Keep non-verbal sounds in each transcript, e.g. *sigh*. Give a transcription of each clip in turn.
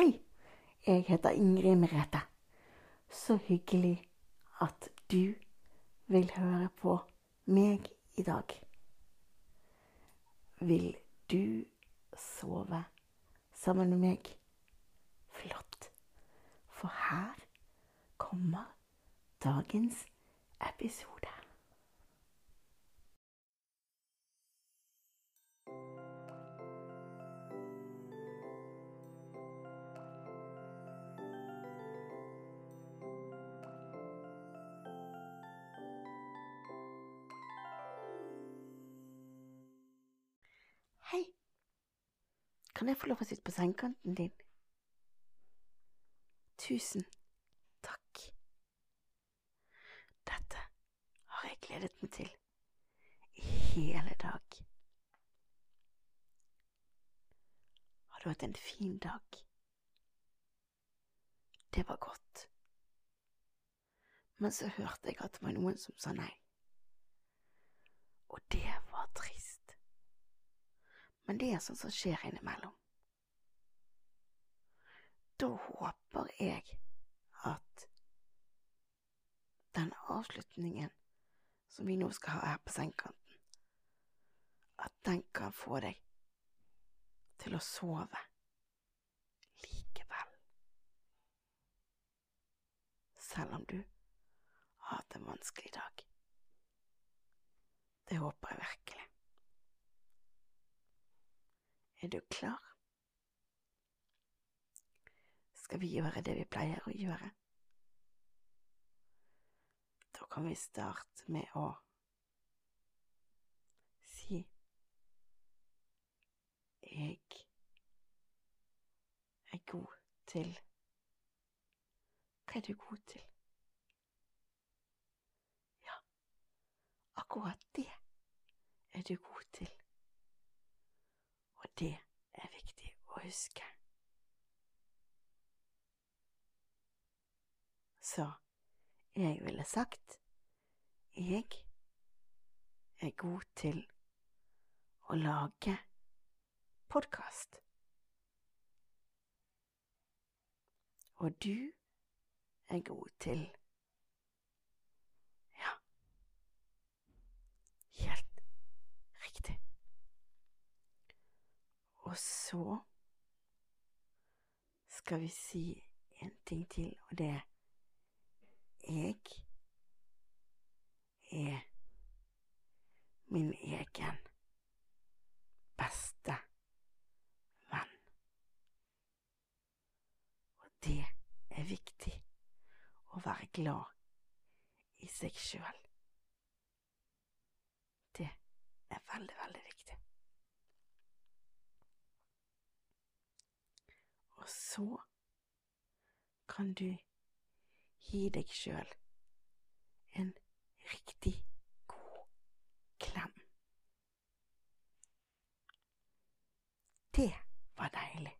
Hei, jeg heter Ingrid Merete. Så hyggelig at du vil høre på meg i dag. Vil du sove sammen med meg? Flott. For her kommer dagens episode. Kan jeg få lov å sitte på sengekanten din? Tusen takk. Dette har jeg gledet meg til i hele dag. Har du hatt en fin dag? Det var godt. Men så hørte jeg at det var noen som sa nei. Og det var trist. Men det er sånt som skjer innimellom. Da håper jeg at den avslutningen som vi nå skal ha her på sengekanten, at den kan få deg til å sove likevel. Selv om du har hatt en vanskelig dag. Det håper jeg virkelig. Er du klar? Skal vi gjøre det vi pleier å gjøre? Da kan vi starte med å si Jeg er god til Hva er du god til? Ja, akkurat det er du god Og det er viktig å huske. Så jeg ville sagt jeg er god til å lage podkast. Og du er god til Ja, helt riktig. Og så skal vi si en ting til, og det er jeg er min egen beste venn. Og det er viktig å være glad i seg sjøl. Det er veldig, veldig viktig. Og så kan du gi deg sjøl en riktig god klem. Det var deilig.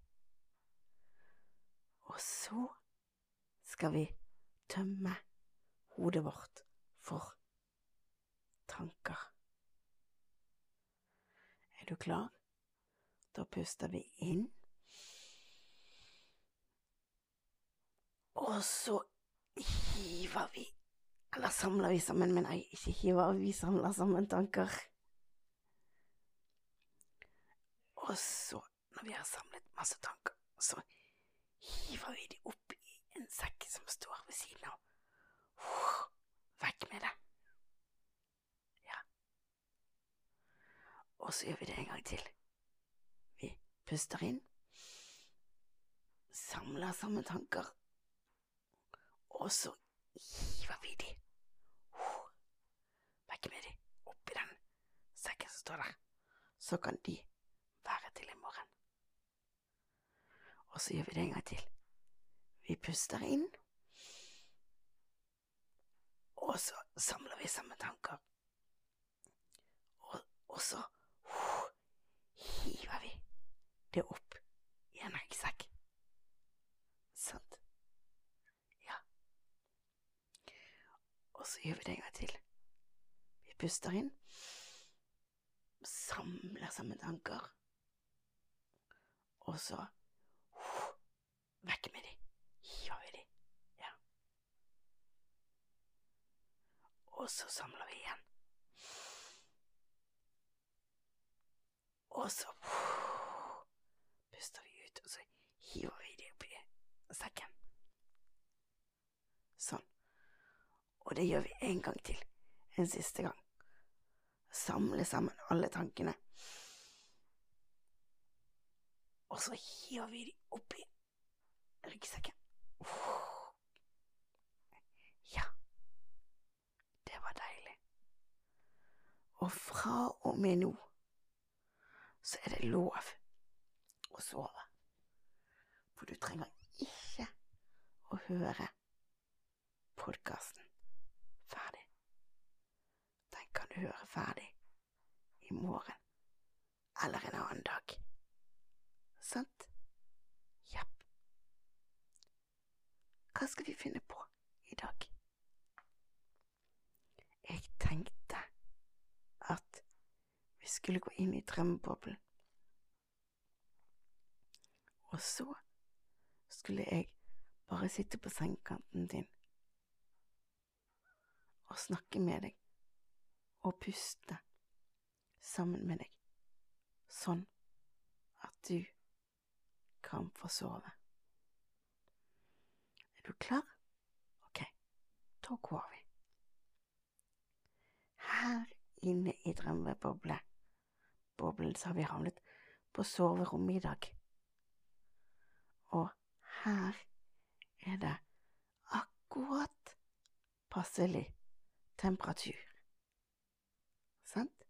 Og så skal vi tømme hodet vårt for tanker. Er du klar? Da puster vi inn. Og så hiver vi Eller samler vi sammen, men nei, ikke hiver, vi samler sammen tanker. Og så, når vi har samlet masse tanker, så hiver vi de opp i en sekk som står ved siden av. Vekk med det. Ja. Og så gjør vi det en gang til. Vi puster inn, samler sammen tanker og så hiver vi de vekk med de oppi den sekken som står der. Så kan de være til i morgen. Og så gjør vi det en gang til. Vi puster inn, og så samler vi sammen tanker. Og, og så hiver vi det opp i en ryggsekk. Sant? Og så gjør vi det en gang til. Vi puster inn, samler sammen tanker, og så Vekk med de. Hiver vi de. Ja. Og så samler vi igjen. Og så puster vi ut, og så hiver vi de oppi sekken. Sånn. Og det gjør vi en gang til. En siste gang. Samle sammen alle tankene. Og så hiver vi de oppi ryggsekken. Ja, det var deilig. Og fra og med nå så er det lov å sove. For du trenger ikke å høre podkasten ferdig. Den kan du høre ferdig i morgen eller en annen dag. Sant? Jepp. Hva skal vi finne på i dag? Jeg tenkte at vi skulle gå inn i drømmeboblen. Og så skulle jeg bare sitte på sengekanten din og snakke med deg og puste sammen med deg, sånn at du kan få sove. Er du klar? Ok, da går vi. Her inne i drømmeboblen boblen så har vi havnet på soverommet i dag. Og her er det akkurat passelig temperatur. Sant?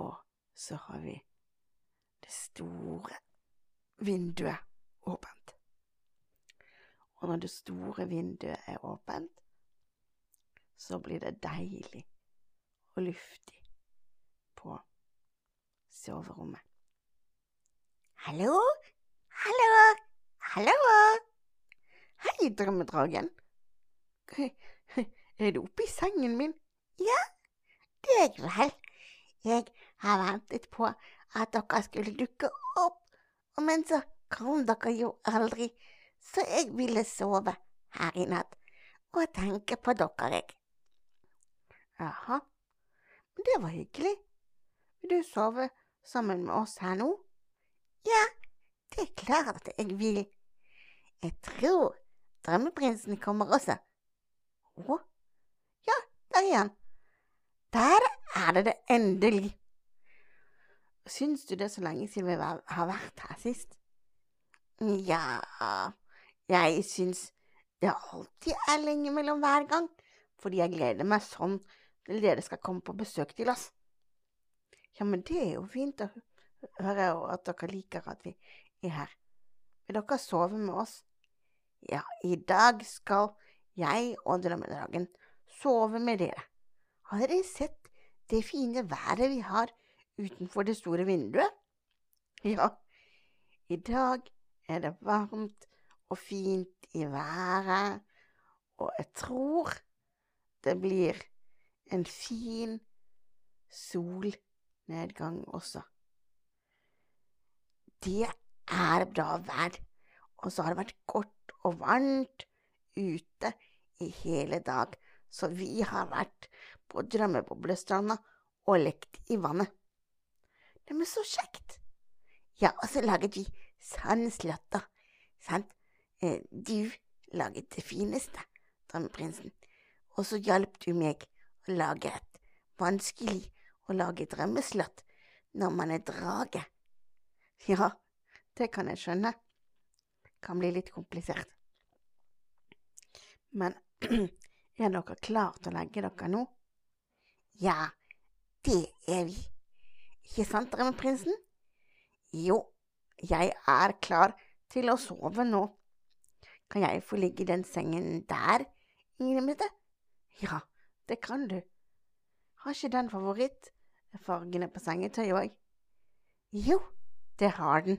Og så har vi det store vinduet åpent. Og når det store vinduet er åpent, så blir det deilig og luftig på soverommet. Hallo? Hallo? Hallo? Hei, drømmedragen. Er du oppe i sengen min? Ja, det er jeg vel. Jeg har ventet på at dere skulle dukke opp, men så kom dere jo aldri, så jeg ville sove her i natt og tenke på dere, jeg. Jaha, men det var hyggelig. Vil du sove sammen med oss her nå? Ja, det er klart at jeg vil. Jeg tror drømmeprinsen kommer også. Å? Ja, der er. Det det endelig. Syns du det er så lenge siden vi har vært her sist? Ja, jeg syns det alltid er lenge mellom hver gang, fordi jeg gleder meg sånn til dere skal komme på besøk til oss. Ja, men det er jo fint å høre at dere liker at vi er her. Vil dere sove med oss? Ja, i dag skal jeg og drømmedragen sove med dere. Har dere sett det fine været vi har utenfor det store vinduet? *laughs* Ja, i dag er det varmt og fint i været, og jeg tror det blir en fin solnedgang også. Det er bra vær, og så har det vært godt og varmt ute i hele dag, så vi har vært på drømmeboblestranda og lekt i vannet. Neimen, så kjekt! Ja, og så laget vi sandslåtter, sant? Eh, du laget det fineste, drømmeprinsen, og så hjalp du meg å lage et vanskelig å lage drømmeslott når man er drage. Ja, det kan jeg skjønne. Kan bli litt komplisert. Men *clears throat* er dere klare til å legge dere nå? Ja, det er vi. Ikke sant, drømmeprinsen? Jo, jeg er klar til å sove nå. Kan jeg få ligge i den sengen der, Ingrid Ja, det kan du. Har ikke den favorittfargene på sengetøyet òg? Jo, det har den.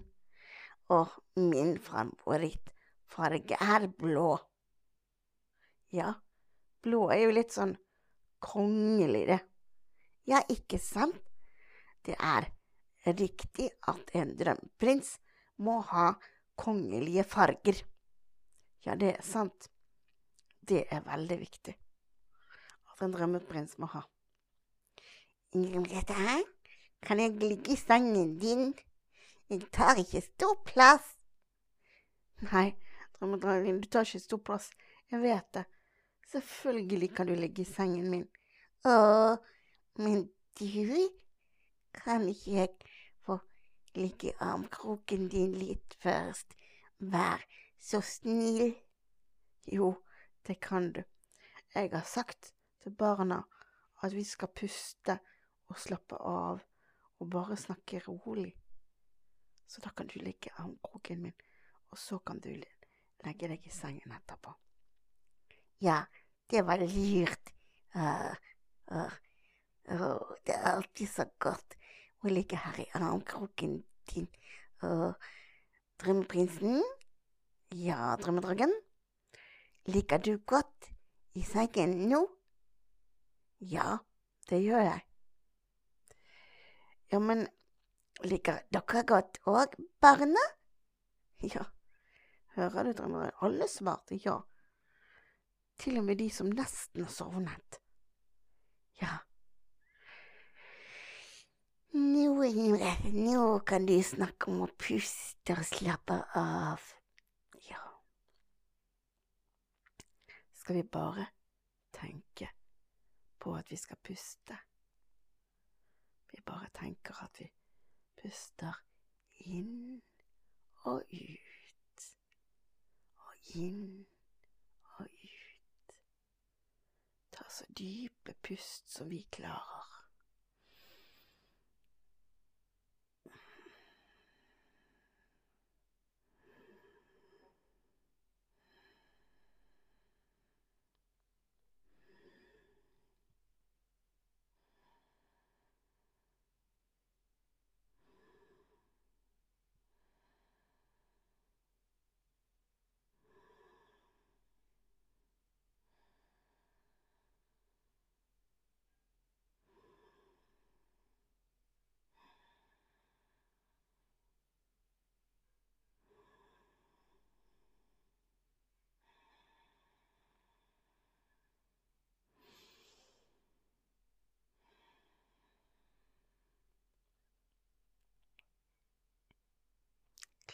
Og min favorittfarge er blå. Ja, blå er jo litt sånn kongelig, det. Ja, ikke sant? Det er riktig at en drømmeprins må ha kongelige farger. Ja, det er sant. Det er veldig viktig at en drømmeprins må ha. Ingrid Merete, kan jeg ligge i sengen din? Jeg tar ikke stor plass. Nei, drømmedragen, du tar ikke stor plass. Jeg vet det. Selvfølgelig kan du ligge i sengen min. Å, men du, kan ikke jeg få ligge i armkroken din litt først? Vær så snill. Jo, det kan du. Jeg har sagt til barna at vi skal puste og slappe av og bare snakke rolig. Så da kan du ligge i armkroken min, og så kan du legge deg i sengen etterpå. Ja, det var lurt. Uh, uh, uh, det er alltid så godt å ligge her i armkroken din. Drømmeprinsen? Ja, drømmedragen? Liker du godt i sengen nå? Ja, det gjør jeg. Ja, men liker dere godt òg, barna? Ja, hører du, drømmer Alle svarte ja. Til og med de som nesten har sovnet. Ja. Nå, Ingrid, nå kan du snakke om å puste og slappe av. Ja. Skal vi bare tenke på at vi skal puste. Vi bare tenker at vi puster inn og ut, og inn og ut. Ta så dype pust som vi klarer.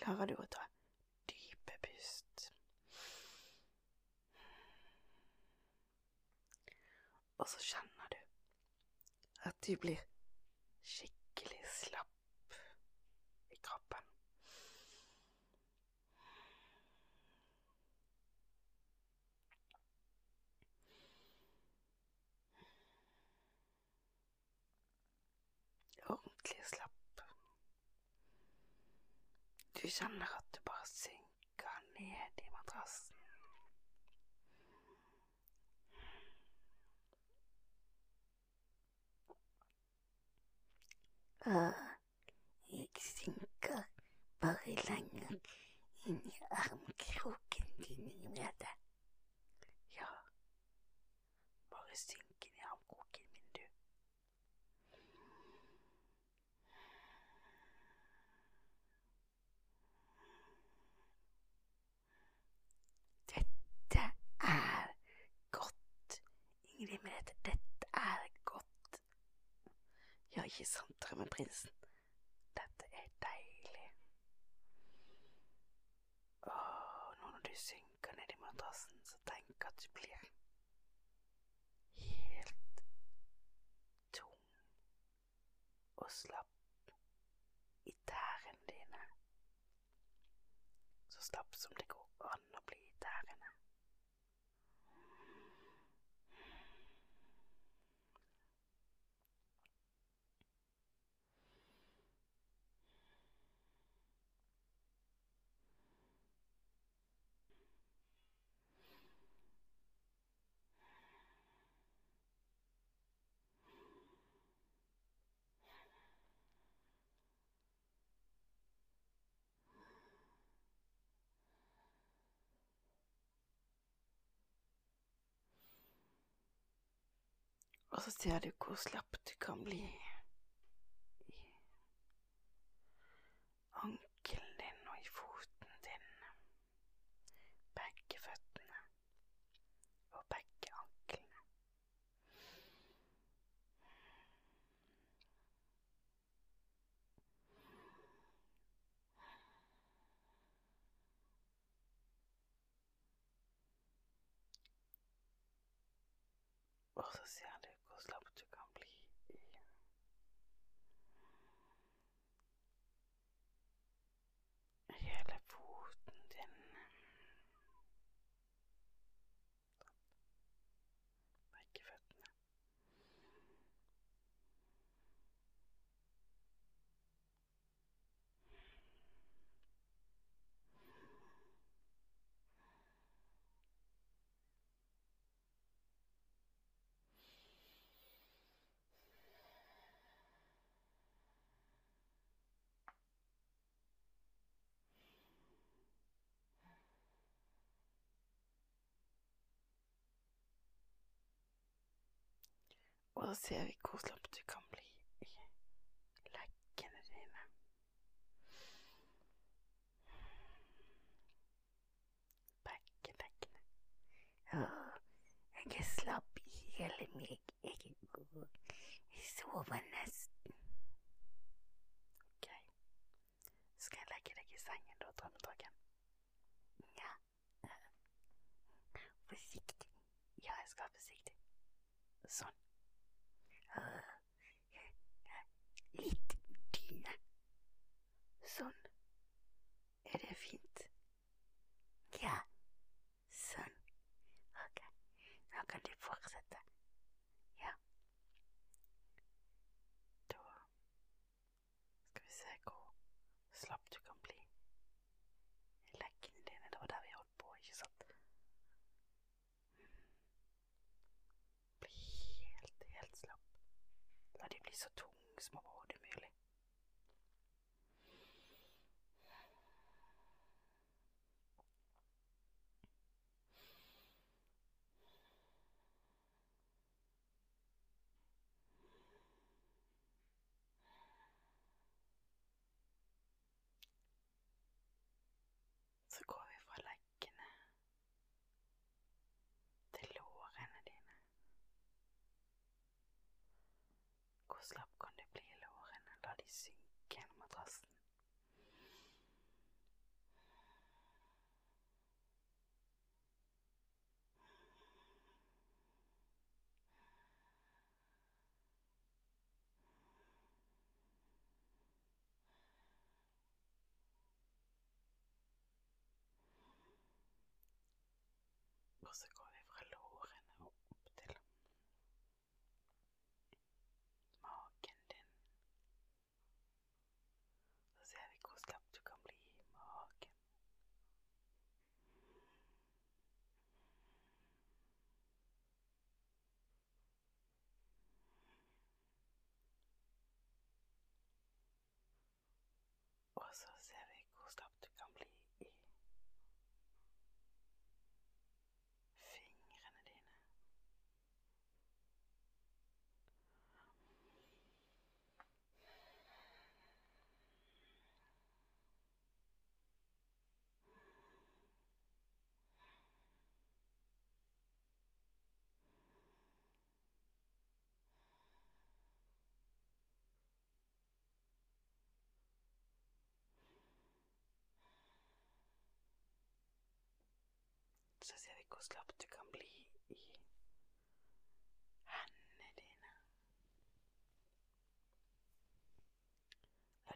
Klarer du å ta dype pust. Og så kjenner du at du blir skikkelig slapp i kroppen. Ordentlig slapp. Du kjenner at du bare synker ned i madrassen. Ah, jeg synker bare lenger inn i armkroken din, Imrete. Ja, bare synk inn i armkroken min, du. Dette er godt, Ingrid Merete. Dette er godt. Ja, ikke sant, drømmeprinsen. Dette er deilig. Åh, nå når du synker ned i madrassen, så tenk at du blir helt tung og slapp i tærne dine. Så slapp som det går an å bli i tærne. Og så ser du hvor slapp du kan bli i ankelen din og i foten din. Og så ser du hvor slapp du kan bli i hele foten din. Begge føttene. Og så ser vi hvor slapp du kan bli i leggene dine. Begge leggene. Ja, jeg er slapp i hele meg. Jeg er god. Jeg sover nesten. Ok. Skal jeg legge deg i sengen da, drømmedragen? Ja. Forsiktig. Ja, jeg skal være forsiktig. Sånn. Så ser vi hvor slapp du kan bli i hendene dine. La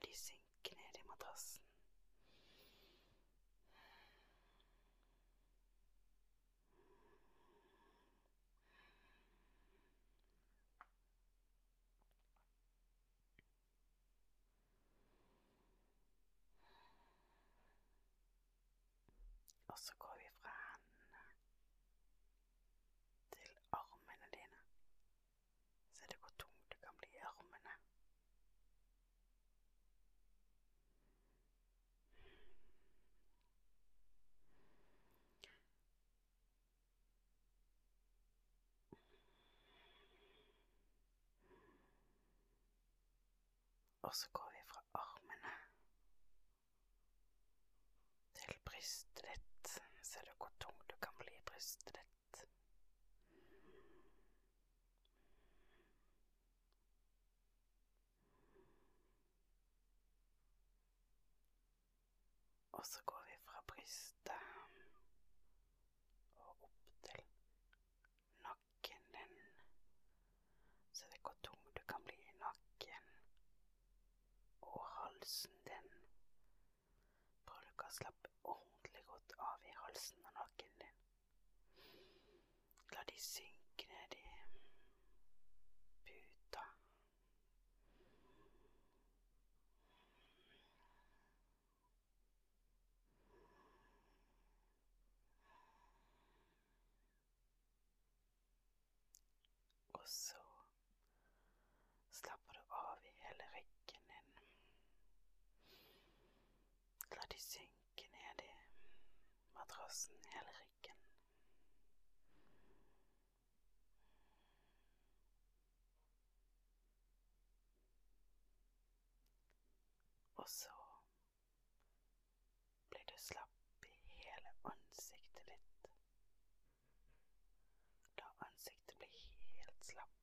Og så går vi fra armene til brystet ditt. Ser du hvor tung du kan bli i brystet ditt? Og så går vi fra brystet og opp til nakken din. ser du hvor tung Halsen din. Polka slapp ordentlig godt av i halsen og nakken din. La de synge halsen, hele ryggen. Og så blir du slapp i hele ansiktet ditt. Da ansiktet blir helt slapp.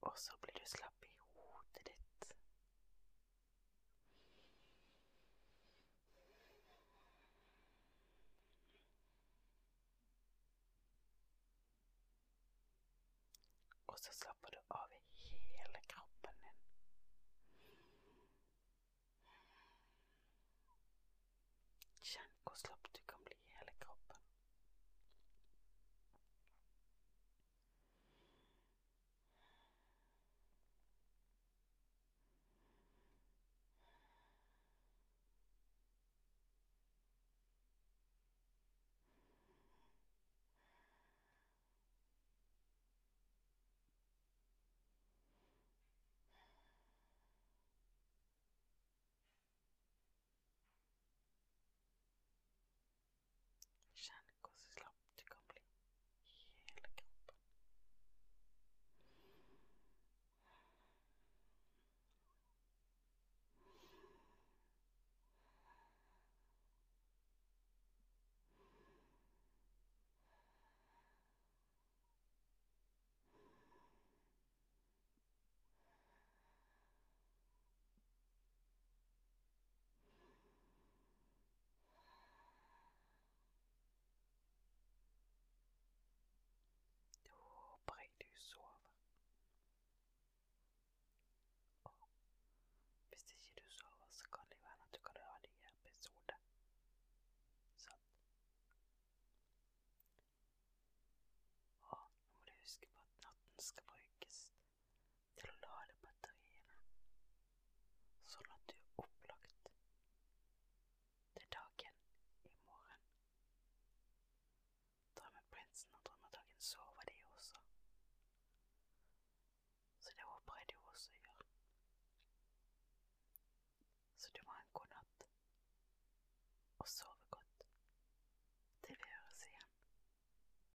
Og så blir also stuff for